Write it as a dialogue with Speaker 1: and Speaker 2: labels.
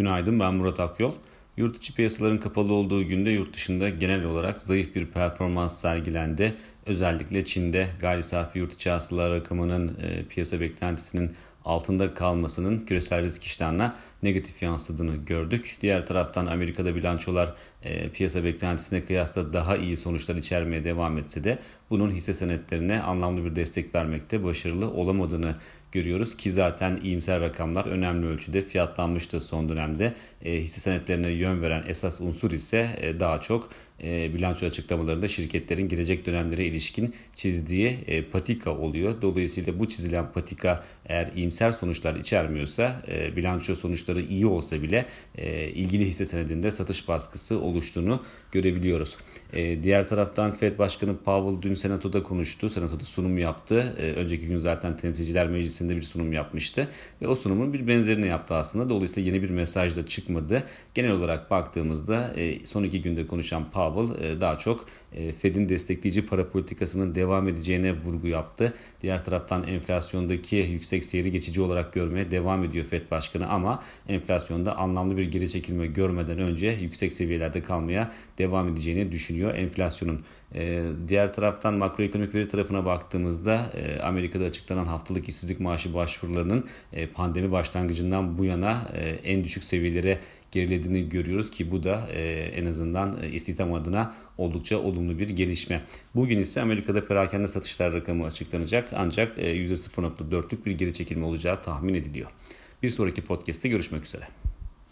Speaker 1: Günaydın ben Murat Akyol. Yurt içi piyasaların kapalı olduğu günde yurt dışında genel olarak zayıf bir performans sergilendi. Özellikle Çin'de gayri safi yurt içi hasıla rakamının e, piyasa beklentisinin altında kalmasının küresel risk iştahına negatif yansıdığını gördük. Diğer taraftan Amerika'da bilançolar e, piyasa beklentisine kıyasla daha iyi sonuçlar içermeye devam etse de bunun hisse senetlerine anlamlı bir destek vermekte başarılı olamadığını görüyoruz ki zaten iyimser rakamlar önemli ölçüde fiyatlanmıştı son dönemde. E, hisse senetlerine yön veren esas unsur ise e, daha çok e, bilanço açıklamalarında şirketlerin gelecek dönemlere ilişkin çizdiği e, patika oluyor. Dolayısıyla bu çizilen patika eğer iyimser sonuçlar içermiyorsa e, bilanço sonuçları iyi olsa bile e, ilgili hisse senedinde satış baskısı oluştuğunu görebiliyoruz. E, diğer taraftan Fed Başkanı Powell dün Senato'da konuştu. Senato'da sunum yaptı. E, önceki gün zaten Temsilciler Meclisi'nde bir sunum yapmıştı. Ve o sunumun bir benzerini yaptı aslında. Dolayısıyla yeni bir mesaj da çıkmadı. Genel olarak baktığımızda e, son iki günde konuşan Powell e, daha çok e, Fed'in destekleyici para politikasının devam edeceğine vurgu yaptı. Diğer taraftan enflasyondaki yüksek seyri geçici olarak görmeye devam ediyor Fed Başkanı ama enflasyonda anlamlı bir geri çekilme görmeden önce yüksek seviyelerde kalmaya devam edeceğini düşünüyor enflasyonun. Ee, diğer taraftan makroekonomik veri tarafına baktığımızda e, Amerika'da açıklanan haftalık işsizlik maaşı başvurularının e, pandemi başlangıcından bu yana e, en düşük seviyelere gerilediğini görüyoruz ki bu da en azından istihdam adına oldukça olumlu bir gelişme. Bugün ise Amerika'da perakende satışlar rakamı açıklanacak ancak %0.4'lük bir geri çekilme olacağı tahmin ediliyor. Bir sonraki podcast'te görüşmek üzere.